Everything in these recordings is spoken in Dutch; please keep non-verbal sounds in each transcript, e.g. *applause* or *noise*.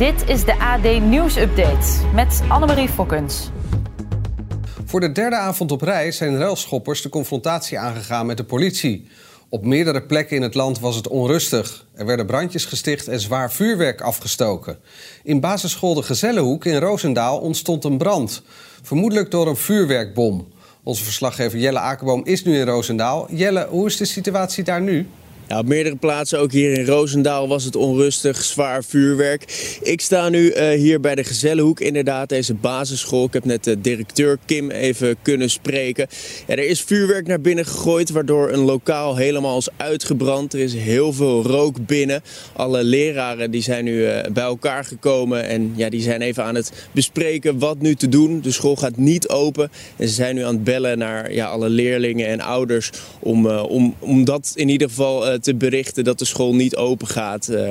Dit is de AD Nieuws Update met Annemarie Fokkens. Voor de derde avond op rij zijn ruilschoppers de confrontatie aangegaan met de politie. Op meerdere plekken in het land was het onrustig. Er werden brandjes gesticht en zwaar vuurwerk afgestoken. In basisschool De Gezellenhoek in Roosendaal ontstond een brand. Vermoedelijk door een vuurwerkbom. Onze verslaggever Jelle Akerboom is nu in Roosendaal. Jelle, hoe is de situatie daar nu? Op meerdere plaatsen, ook hier in Roosendaal, was het onrustig, zwaar vuurwerk. Ik sta nu uh, hier bij de Gezellenhoek, inderdaad, deze basisschool. Ik heb net de directeur Kim even kunnen spreken. Er is vuurwerk naar binnen gegooid, waardoor een lokaal helemaal is uitgebrand. Er is heel veel rook binnen. Alle leraren die zijn nu uh, bij elkaar gekomen en ja, die zijn even aan het bespreken wat nu te doen. De school gaat niet open en ze zijn nu aan het bellen naar ja, alle leerlingen en ouders om, om, om dat in ieder geval te berichten dat de school niet open gaat. Uh,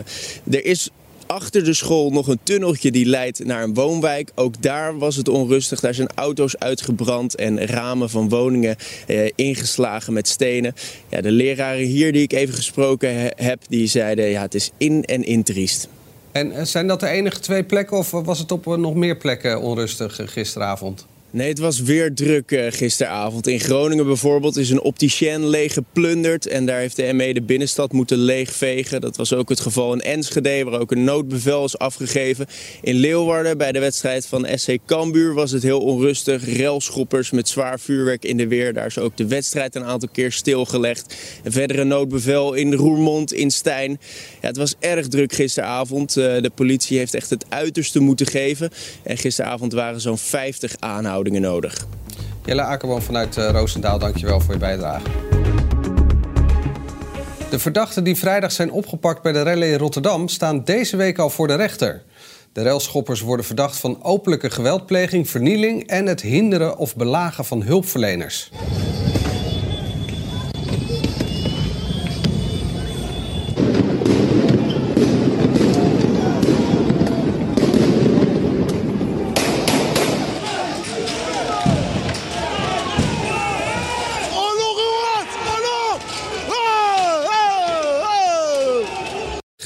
er is achter de school nog een tunneltje die leidt naar een woonwijk. Ook daar was het onrustig. Daar zijn auto's uitgebrand en ramen van woningen eh, ingeslagen met stenen. Ja, de leraren hier die ik even gesproken he heb, die zeiden ja, het is in en in triest. En zijn dat de enige twee plekken of was het op nog meer plekken onrustig gisteravond? Nee, het was weer druk uh, gisteravond. In Groningen bijvoorbeeld is een opticien leeg geplunderd. En daar heeft de ME de binnenstad moeten leegvegen. Dat was ook het geval in Enschede, waar ook een noodbevel is afgegeven. In Leeuwarden, bij de wedstrijd van SC Cambuur, was het heel onrustig. Relschoppers met zwaar vuurwerk in de weer. Daar is ook de wedstrijd een aantal keer stilgelegd. Een noodbevel in Roermond, in Stijn. Ja, het was erg druk gisteravond. Uh, de politie heeft echt het uiterste moeten geven. En gisteravond waren zo'n 50 aanhoudingen nodig. Jelle Akerboom vanuit uh, Roosendaal, dankjewel voor je bijdrage. De verdachten die vrijdag zijn opgepakt bij de rellen in Rotterdam staan deze week al voor de rechter. De railschoppers worden verdacht van openlijke geweldpleging, vernieling en het hinderen of belagen van hulpverleners.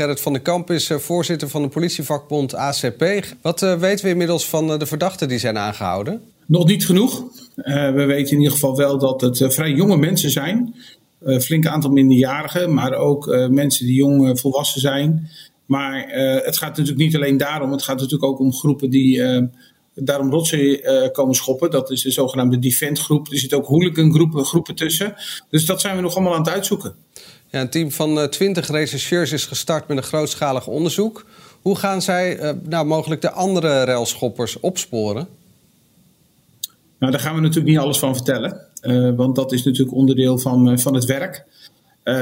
Gerrit van den Kamp is eh, voorzitter van de politievakbond ACP. Wat uh, weten we inmiddels van uh, de verdachten die zijn aangehouden? Nog niet genoeg. We weten in ieder geval wel dat het vrij jonge mensen zijn. Flink aantal minderjarigen, maar ook mensen die jong volwassen zijn. Maar het gaat natuurlijk niet alleen daarom. Het gaat natuurlijk ook om groepen die daarom rotzooi komen schoppen. Dat is de zogenaamde defend groep. Er zitten ook hooligangroepen groepen tussen. Dus dat zijn we nog allemaal aan het uitzoeken. Een team van 20 uh, rechercheurs is gestart met een grootschalig onderzoek. Hoe gaan zij uh, nou, mogelijk de andere railschoppers opsporen? Nou, daar gaan we natuurlijk niet alles van vertellen. Uh, want dat is natuurlijk onderdeel van, van het werk.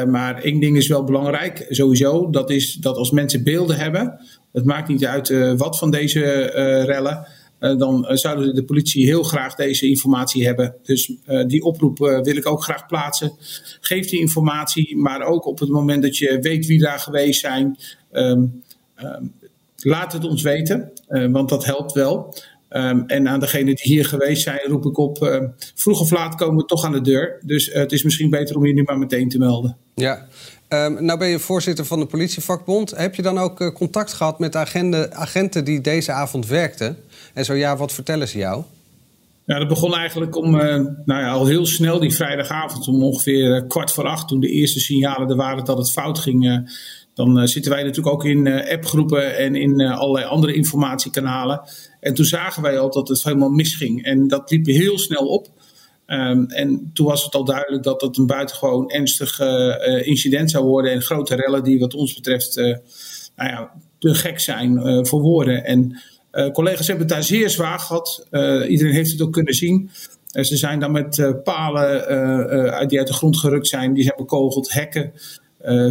maar één ding is wel belangrijk, sowieso. Dat is dat als mensen beelden hebben... het maakt niet uit wat van deze rellen... Uh, dan uh, zouden de politie heel graag deze informatie hebben. Dus uh, die oproep wil ik ook graag plaatsen. Geef die informatie, maar ook op het moment dat je weet wie daar geweest zijn. Um, um, laat het ons weten, want dat helpt wel. Um, en aan degenen die hier geweest zijn, roep ik op: vroeg of laat komen we toch aan de deur. Dus het is misschien beter om je nu maar meteen te melden. Ja, Um, nou ben je voorzitter van de politievakbond. Heb je dan ook uh, contact gehad met de agende, agenten die deze avond werkten? En zo ja, wat vertellen ze jou? Ja, dat begon eigenlijk om, uh, nou ja, al heel snel die vrijdagavond, om ongeveer uh, kwart voor acht, toen de eerste signalen er waren dat het fout ging. dan zitten wij natuurlijk ook in appgroepen en in allerlei andere informatiekanalen. En toen zagen wij al dat het helemaal misging. En dat liep heel snel op. Um, en toen was het al duidelijk dat het een buitengewoon ernstig uh, incident zou worden. En grote rellen die wat ons betreft uh, nou ja, te gek zijn voor woorden. En collega's hebben het daar zeer zwaar gehad. iedereen heeft het ook kunnen zien. ze zijn dan met palen die uit de grond gerukt zijn. Die zijn bekogeld, hekken,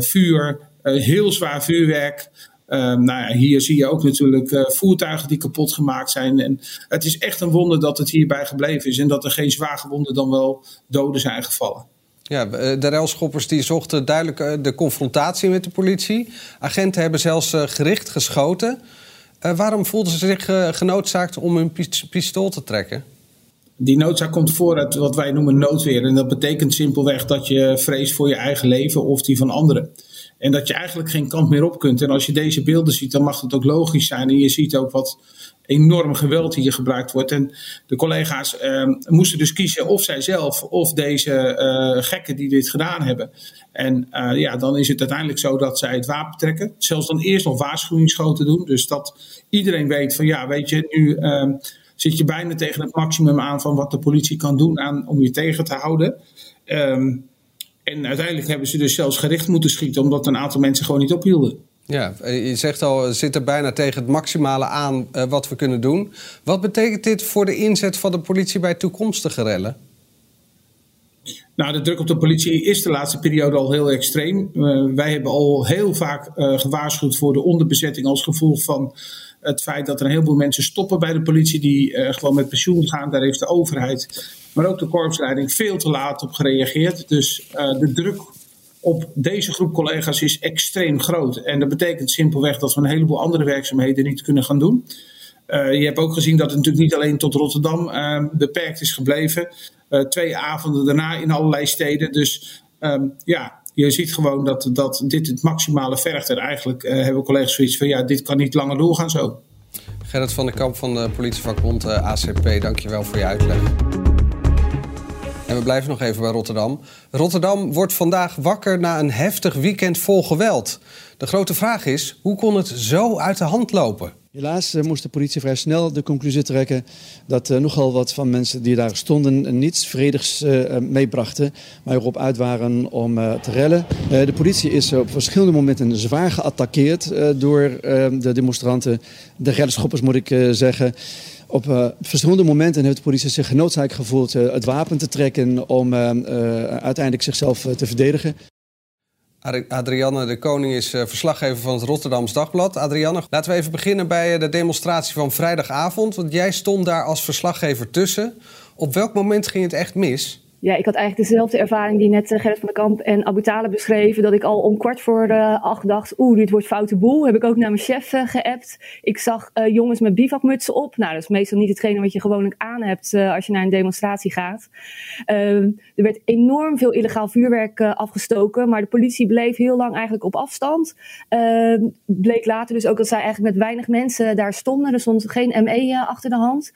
vuur. heel zwaar vuurwerk. Ehm, nou ja, hier zie je ook natuurlijk voertuigen die kapot gemaakt zijn. En het is echt een wonder dat het hierbij gebleven is en dat er geen zwaar gewonden dan wel doden zijn gevallen. Ja, de railschoppers die zochten duidelijk de confrontatie met de politie. Agenten hebben zelfs gericht geschoten. waarom voelden ze zich genoodzaakt om hun pistool te trekken? Die noodzaak komt voor uit wat wij noemen noodweer. En dat betekent simpelweg dat je vreest voor je eigen leven of die van anderen. En dat je eigenlijk geen kant meer op kunt. En als je deze beelden ziet, dan mag het ook logisch zijn. En je ziet ook wat enorm geweld hier gebruikt wordt. En de collega's eh, moesten dus kiezen of zij zelf of deze uh, gekken die dit gedaan hebben. En uh, ja, dan is het uiteindelijk zo dat zij het wapen trekken. Zelfs dan eerst nog waarschuwingsschoten doen. Dus dat iedereen weet van ja, weet je, nu ehm, zit je bijna tegen het maximum aan van wat de politie kan doen aan, om je tegen te houden. Um, en uiteindelijk hebben ze dus zelfs gericht moeten schieten, omdat een aantal mensen gewoon niet ophielden. Ja, je zegt al, we zitten bijna tegen het maximale aan uh, wat we kunnen doen. Wat betekent dit voor de inzet van de politie bij toekomstige rellen? Nou, de druk op de politie is de laatste periode al heel extreem. Uh, wij hebben al heel vaak uh, gewaarschuwd voor de onderbezetting als gevolg van het feit dat er een heleboel mensen stoppen bij de politie die uh, gewoon met pensioen gaan. Daar heeft de overheid, maar ook de korpsleiding veel te laat op gereageerd. Dus uh, de druk op deze groep collega's is extreem groot. En dat betekent simpelweg dat we een heleboel andere werkzaamheden niet kunnen gaan doen. Uh, je hebt ook gezien dat het natuurlijk niet alleen tot Rotterdam beperkt is gebleven. twee avonden daarna in allerlei steden. Dus um, ja, je ziet gewoon dat, dat dit het maximale vergt. En eigenlijk uh, hebben collega's zoiets van ja, dit kan niet langer doorgaan zo. Gerrit van den Kamp van de politievakbond uh, ACP, dankjewel voor je uitleg. En we blijven nog even bij Rotterdam. Rotterdam wordt vandaag wakker na een heftig weekend vol geweld. De grote vraag is, hoe kon het zo uit de hand lopen? Helaas uh, moest de politie vrij snel de conclusie trekken dat uh, nogal wat van mensen die daar stonden niets vredigs uh, meebrachten, maar erop uit waren om te rellen. de politie is op verschillende momenten zwaar geattaqueerd door de demonstranten, de rellenschoppers moet ik zeggen. Op verschillende momenten heeft de politie zich genoodzaakt gevoeld het wapen te trekken om uiteindelijk zichzelf te verdedigen. Adrianne de Koning is uh, verslaggever van het Rotterdams Dagblad. Adrianne, laten we even beginnen bij uh, de demonstratie van vrijdagavond. Want jij stond daar als verslaggever tussen. Op welk moment ging het echt mis? Ja, ik had eigenlijk dezelfde ervaring die net uh, Gerrit van der Kamp en Abu beschreven. Dat ik al om kwart voor uh, acht dacht, oeh, dit wordt foute boel. Heb ik ook naar mijn chef uh, geappt. Ik zag jongens met bivakmutsen op. Nou, dat is meestal niet hetgene wat je gewoonlijk aan hebt als je naar een demonstratie gaat. Ehm, er werd enorm veel illegaal vuurwerk afgestoken. Maar de politie bleef heel lang eigenlijk op afstand. Ehm, bleek later dus ook dat zij eigenlijk met weinig mensen daar stonden. Er stond geen ME achter de hand.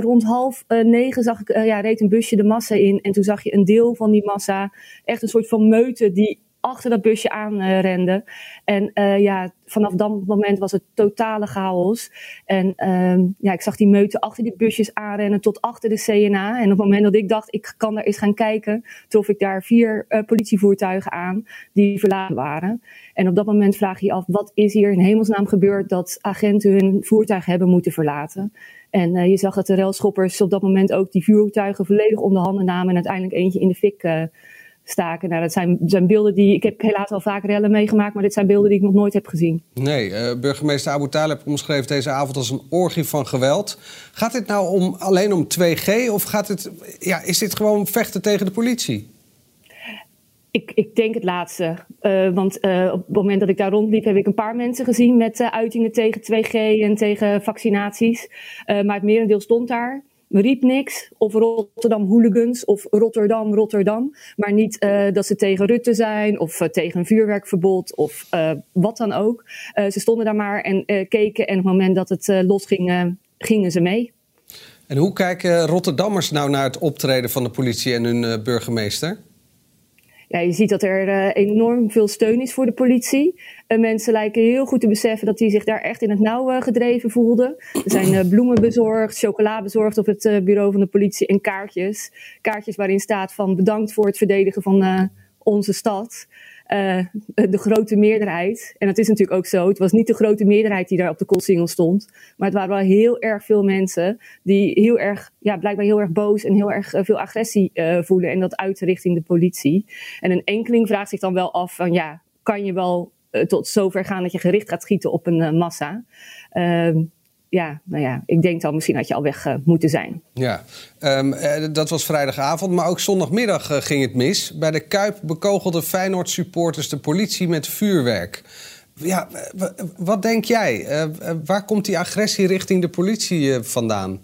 rond half negen zag ik, ja, reed een busje de massa in. En toen zag je een deel van die massa, echt een soort van meute die achter dat busje aanrende. Uh, en uh, ja, vanaf dat moment was het totale chaos. En uh, ja, ik zag die meute achter die busjes aanrennen tot achter de CNA. En op het moment dat ik dacht, ik kan daar eens gaan kijken, trof ik daar vier uh, politievoertuigen aan die verlaten waren. En op dat moment vraag je je af, wat is hier in hemelsnaam gebeurd dat agenten hun voertuig hebben moeten verlaten? En je zag dat de railschoppers op dat moment ook die vuurtuigen volledig onder handen namen en uiteindelijk eentje in de fik staken. Nou, dat zijn, zijn beelden die, ik heb helaas al vaker rellen meegemaakt, maar dit zijn beelden die ik nog nooit heb gezien. Nee, uh, burgemeester Abu Talib omschreef deze avond als een orgie van geweld. Gaat dit nou om, alleen om 2G of gaat het, ja, is dit gewoon vechten tegen de politie? Ik, ik, denk het laatste. Uh, want uh, op het moment dat ik daar rondliep, heb ik een paar mensen gezien met uh, uitingen tegen 2G en tegen vaccinaties. maar het merendeel stond daar. Riep niks. Of Rotterdam hooligans of Rotterdam, Rotterdam. Maar niet dat ze tegen Rutte zijn of tegen een vuurwerkverbod of wat dan ook. ze stonden daar maar en keken. En op het moment dat het losging, gingen ze mee. En hoe kijken Rotterdammers nou naar het optreden van de politie en hun burgemeester? Ja, je ziet dat er uh, enorm veel steun is voor de politie. Uh, mensen lijken heel goed te beseffen dat die zich daar echt in het nauw uh, gedreven voelden. Er zijn bloemen bezorgd, chocola bezorgd op het bureau van de politie en kaartjes. Kaartjes waarin staat van bedankt voor het verdedigen van onze stad. Uh, de grote meerderheid, en dat is natuurlijk ook zo, het was niet de grote meerderheid die daar op de koolsingel stond, maar het waren wel heel erg veel mensen die heel erg, ja, blijkbaar heel erg boos en heel erg uh, veel agressie uh, voelen en dat uit richting de politie. En een enkeling vraagt zich dan wel af van ja, kan je wel tot zover gaan dat je gericht gaat schieten op een massa. Ehm, ja, nou ja, ik denk dan misschien had je al weg moeten zijn. Ja, um, dat was vrijdagavond, maar ook zondagmiddag ging het mis. Bij de Kuip bekogelden Feyenoord-supporters de politie met vuurwerk. Ja, wat denk jij? waar komt die agressie richting de politie vandaan?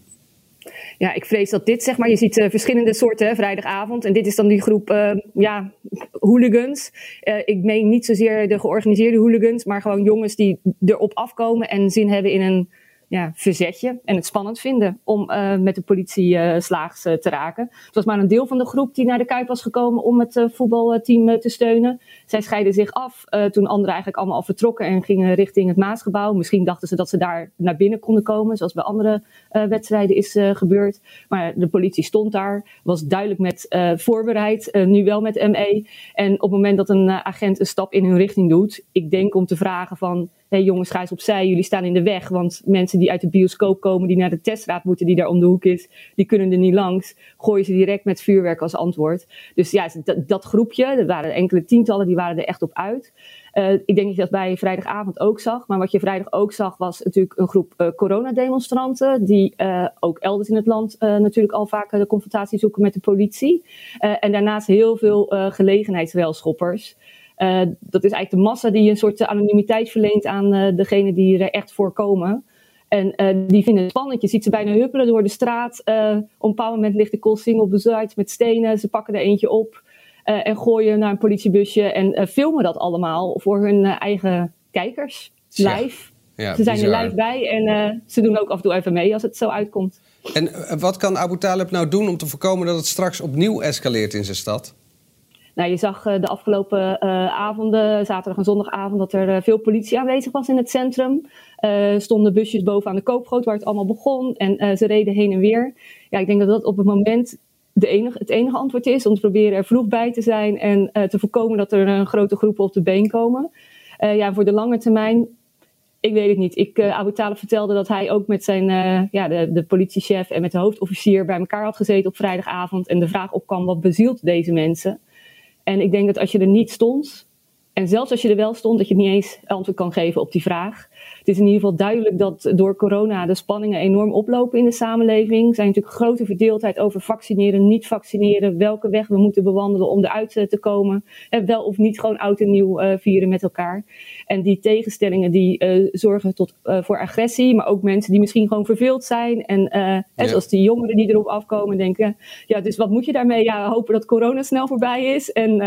ja, ik vrees dat dit, zeg maar, je ziet uh, verschillende soorten vrijdagavond. En dit is dan die groep, uh, ja, hooligans. Uh, ik meen niet zozeer de georganiseerde hooligans, maar gewoon jongens die erop afkomen en zin hebben in een ja, verzetje en het spannend vinden om uh, met de politie uh, slaags uh, te raken. Het was maar een deel van de groep die naar de Kuip was gekomen om het voetbalteam te steunen. Zij scheiden zich af toen anderen eigenlijk allemaal al vertrokken en gingen richting het Maasgebouw. Misschien dachten ze dat ze daar naar binnen konden komen, zoals bij andere wedstrijden is gebeurd. Maar de politie stond daar, was duidelijk met voorbereid, nu wel met ME. En op het moment dat een agent een stap in hun richting doet, ik denk om te vragen van hey, jongens, ga eens opzij, jullie staan in de weg. Want mensen die uit de bioscoop komen, die naar de testraad moeten, die daar om de hoek is, die kunnen er niet langs. Gooien ze direct met vuurwerk als antwoord. Dus ja, dat, groepje, er waren enkele tientallen, die waren er echt op uit. Uh, ik denk dat je dat bij vrijdagavond ook zag. Maar wat je vrijdag ook zag, was natuurlijk een groep uh, coronademonstranten. Die uh, ook elders in het land natuurlijk al vaak de confrontatie zoeken met de politie. en daarnaast heel veel gelegenheidswelschoppers. Uh, dat is eigenlijk de massa die een soort anonimiteit verleent aan degene die er echt voor komen. En uh, die vinden het spannend. Je ziet ze bijna huppelen door de straat. op een bepaald moment ligt de koolsingel bezaaid met stenen. Ze pakken er eentje op en gooien naar een politiebusje. En filmen dat allemaal voor hun eigen kijkers. Live. Ja, ze zijn er live bij en ze doen ook af en toe even mee als het zo uitkomt. En wat kan Abu Talib nou doen om te voorkomen dat het straks opnieuw escaleert in zijn stad? Nou, je zag uh, de afgelopen uh, avonden, zaterdag en zondagavond, dat er uh, veel politie aanwezig was in het centrum. stonden busjes boven aan de koopgoot waar het allemaal begon en ze reden heen en weer. Ja, ik denk dat dat op het moment de enige, het enige antwoord is om te proberen er vroeg bij te zijn en te voorkomen dat er een grote groepen op de been komen. ja, voor de lange termijn ik weet het niet. Ik, uh, Abu Talib vertelde dat hij ook met zijn, ja, de, de politiechef en met de hoofdofficier bij elkaar had gezeten op vrijdagavond. En de vraag opkwam, wat bezielt deze mensen? En ik denk dat als je er niet stond, en zelfs als je er wel stond, dat je niet eens antwoord kan geven op die vraag. Het is in ieder geval duidelijk dat door corona de spanningen enorm oplopen in de samenleving. Er zijn natuurlijk grote verdeeldheid over vaccineren, niet vaccineren, welke weg we moeten bewandelen om eruit eh, te komen. En wel of niet gewoon oud en nieuw uh, vieren met elkaar. En die tegenstellingen die uh, zorgen tot, uh, voor agressie, maar ook mensen die misschien gewoon verveeld zijn. En, en zoals die jongeren die erop afkomen denken, ja, dus wat moet je daarmee? Ja, hopen dat corona snel voorbij is. En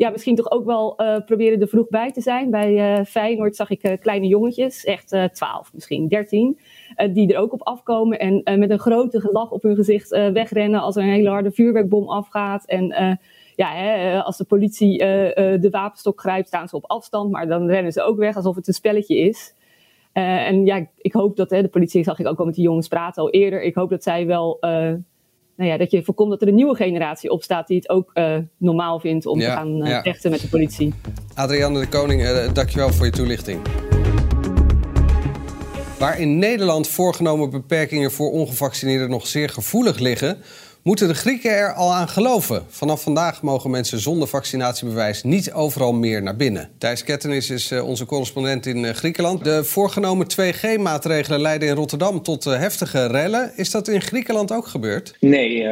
ja, misschien toch ook wel uh, proberen er vroeg bij te zijn. Bij uh, Feyenoord zag ik uh, kleine jongetjes, echt 12, misschien 13, die er ook op afkomen en met een grote gelach op hun gezicht wegrennen als er een hele harde vuurwerkbom afgaat. En ja, hè, als de politie de wapenstok grijpt, staan ze op afstand, maar dan rennen ze ook weg alsof het een spelletje is. en ja, ik hoop dat hè, de politie, zag ik ook al met die jongens praten al eerder, ik hoop dat zij wel nou ja, dat je voorkomt dat er een nieuwe generatie opstaat die het ook uh, normaal vindt om te gaan uh, vechten met de politie. Adrianne de Koning, uh, dankjewel voor je toelichting. Waar in Nederland voorgenomen beperkingen voor ongevaccineerden nog zeer gevoelig liggen, Moeten de Grieken er al aan geloven? Vanaf vandaag mogen mensen zonder vaccinatiebewijs niet overal meer naar binnen. Thijs Kettenis is eh, onze correspondent in eh, Griekenland. De voorgenomen 2G-maatregelen leiden in Rotterdam tot eh, heftige rellen. Is dat in Griekenland ook gebeurd? Nee,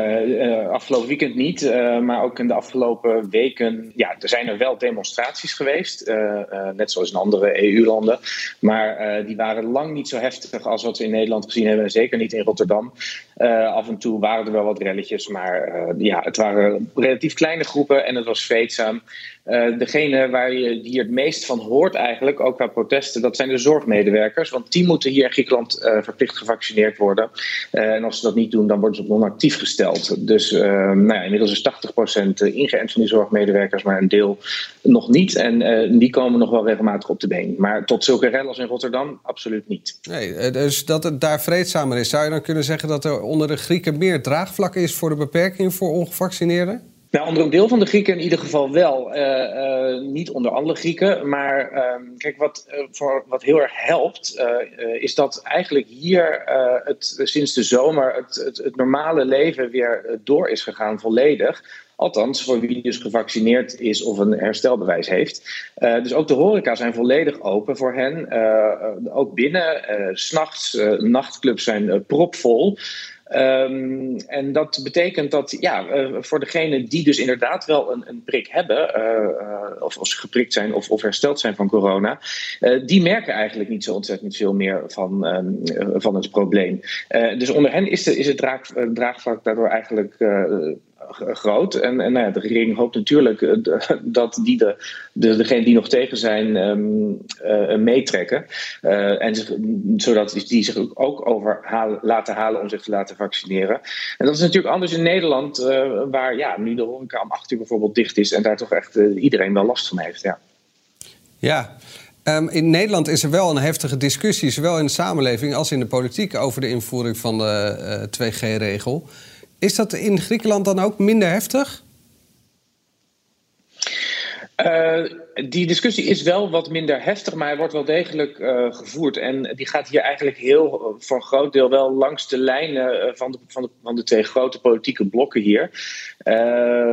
afgelopen weekend niet. Maar ook in de afgelopen weken. Ja, er zijn er wel demonstraties geweest. net zoals in andere EU-landen. Maar die waren lang niet zo heftig als wat we in Nederland gezien hebben. En zeker niet in Rotterdam. Af en toe waren er wel wat rellen maar uh, ja, het waren relatief kleine groepen en het was vreedzaam. Uh, degene waar je hier het meest van hoort eigenlijk, ook qua protesten, dat zijn de zorgmedewerkers. Want die moeten hier in Griekenland verplicht gevaccineerd worden. en als ze dat niet doen, dan worden ze op gesteld. Dus nou ja, inmiddels is 80% ingeënt van die zorgmedewerkers, maar een deel nog niet. En die komen nog wel regelmatig op de been. Maar tot zulke rellen als in Rotterdam, absoluut niet. Nee, dus dat het daar vreedzamer is. Zou je dan kunnen zeggen dat er onder de Grieken meer draagvlak is voor de beperking voor ongevaccineerden? Nou, onder een deel van de Grieken in ieder geval wel. Uh, uh, niet onder alle Grieken. Maar uh, kijk, wat, uh, voor, wat heel erg helpt, is dat eigenlijk hier het, sinds de zomer het, het, het, normale leven weer door is gegaan volledig. Althans, voor wie dus gevaccineerd is of een herstelbewijs heeft. dus ook de horeca zijn volledig open voor hen. ook binnen, s s'nachts, nachtclubs zijn propvol. Um, en dat betekent dat ja, uh, voor degenen die dus inderdaad wel een, een prik hebben, uh, of als ze geprikt zijn of, of hersteld zijn van corona, die merken eigenlijk niet zo ontzettend veel meer van, um, van het probleem. dus onder hen is, de, is het draag, draagvlak daardoor eigenlijk groot. En, en nou ja, de regering hoopt natuurlijk eh, *laughs* dat die de, de, degenen die nog tegen zijn um, uh, meetrekken. Uh, en zodat die zich ook over laten halen om zich te laten vaccineren. En dat is natuurlijk anders in Nederland, waar ja, nu de horeca om acht uur bijvoorbeeld dicht is en daar toch echt iedereen wel last van heeft. Ja. Ja, Um, in Nederland is er wel een heftige discussie, zowel in de samenleving als in de politiek, over de invoering van de uh, 2G-regel. Is dat in Griekenland dan ook minder heftig? Uh, die discussie is wel wat minder heftig, maar hij wordt wel degelijk uh, gevoerd. En die gaat hier eigenlijk heel, voor een groot deel wel langs de lijnen eh, van de, van de, van de twee grote politieke blokken hier.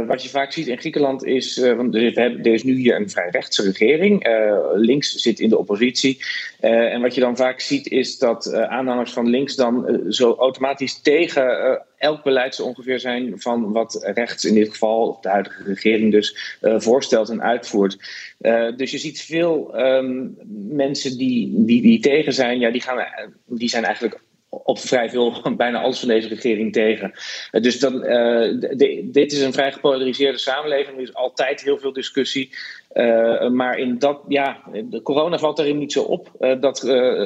Wat je vaak ziet in Griekenland is, want er is nu hier een vrij rechtse regering. links zit in de oppositie. en wat je dan vaak ziet is dat aanhangers van links dan zo automatisch tegen elk beleid zo ongeveer zijn van wat rechts in dit geval, de huidige regering dus, voorstelt en uitvoert. Uh, dus je ziet veel um, mensen die, die, die tegen zijn, ja, die, gaan, die zijn eigenlijk op vrij veel, *laughs* bijna alles van deze regering tegen. Dus dan, de, dit is een vrij gepolariseerde samenleving. Er is altijd heel veel discussie. Uh, maar in dat, ja, de corona valt daarin niet zo op. dat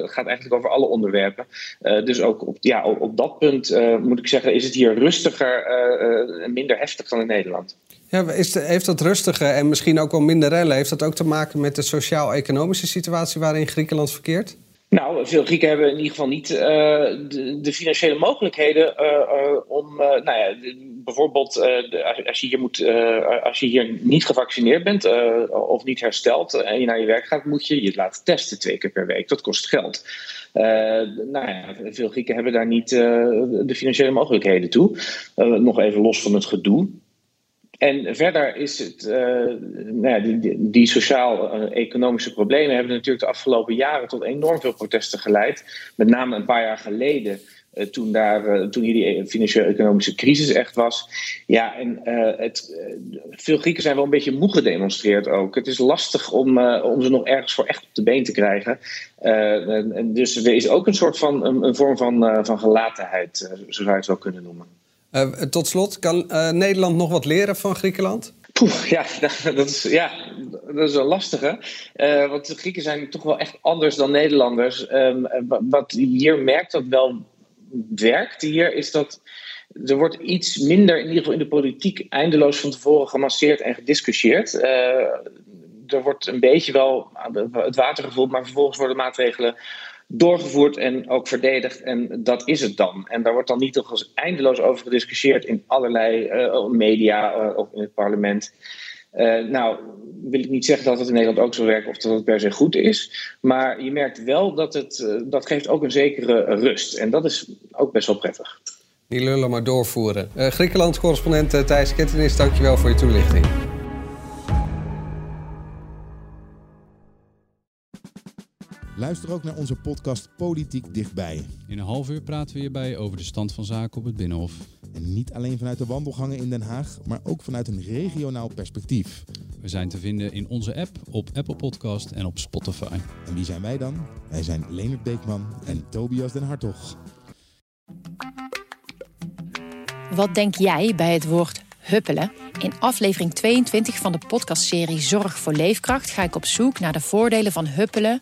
gaat eigenlijk over alle onderwerpen. dus ook op, ja, op, op dat punt moet ik zeggen, is het hier rustiger en minder heftig dan in Nederland. Ja, is heeft dat rustige en misschien ook wel minder rellen... heeft dat ook te maken met de sociaal-economische situatie waarin Griekenland verkeert? Nou, veel Grieken hebben in ieder geval niet uh, de, financiële mogelijkheden uh, uh, om, nou ja, bijvoorbeeld als, je hier moet, als je hier niet gevaccineerd bent of niet hersteld en je naar je werk gaat, moet je je laten testen twee keer per week. Dat kost geld. nou ja, veel Grieken hebben daar niet de financiële mogelijkheden toe. nog even los van het gedoe. En verder is het, uh, nou ja, die, die sociaal-economische problemen hebben natuurlijk de afgelopen jaren tot enorm veel protesten geleid. Met name een paar jaar geleden, uh, toen, daar, uh, toen hier die financieel-economische crisis echt was. Ja, en het, veel Grieken zijn wel een beetje moe gedemonstreerd ook. Het is lastig om, om ze nog ergens voor echt op de been te krijgen. En, en, dus er is ook een soort van een, een vorm van, van gelatenheid, zo zou je het wel kunnen noemen. Uh, tot slot, kan uh, Nederland nog wat leren van Griekenland? Poeh, ja, *laughs* dat is, ja, dat is een lastige. Uh, want de Grieken zijn toch wel echt anders dan Nederlanders. Um, wat hier merkt dat wel werkt hier, is dat er wordt iets minder, in ieder geval in de politiek, eindeloos van tevoren gemasseerd en gediscussieerd. er wordt een beetje wel het water gevoeld, maar vervolgens worden maatregelen doorgevoerd en ook verdedigd. En dat is het dan. En daar wordt dan niet toch eindeloos over gediscussieerd in allerlei uh, media uh, of in het parlement. Uh, nou, wil ik niet zeggen dat het in Nederland ook zo werkt of dat het per se goed is. Maar je merkt wel dat het, dat geeft ook een zekere rust. En dat is ook best wel prettig. Die lullen maar doorvoeren. Griekenland-correspondent Thijs Kettenis, dankjewel voor je toelichting. Luister ook naar onze podcast Politiek Dichtbij. In een half uur praten we hierbij over de stand van zaken op het Binnenhof. En niet alleen vanuit de wandelgangen in Den Haag, maar ook vanuit een regionaal perspectief. We zijn te vinden in onze app, op Apple Podcast en op Spotify. En wie zijn wij dan? Wij zijn Leonard Beekman en Tobias den Hartog. Wat denk jij bij het woord huppelen? In aflevering 22 van de podcastserie Zorg voor Leefkracht ga ik op zoek naar de voordelen van huppelen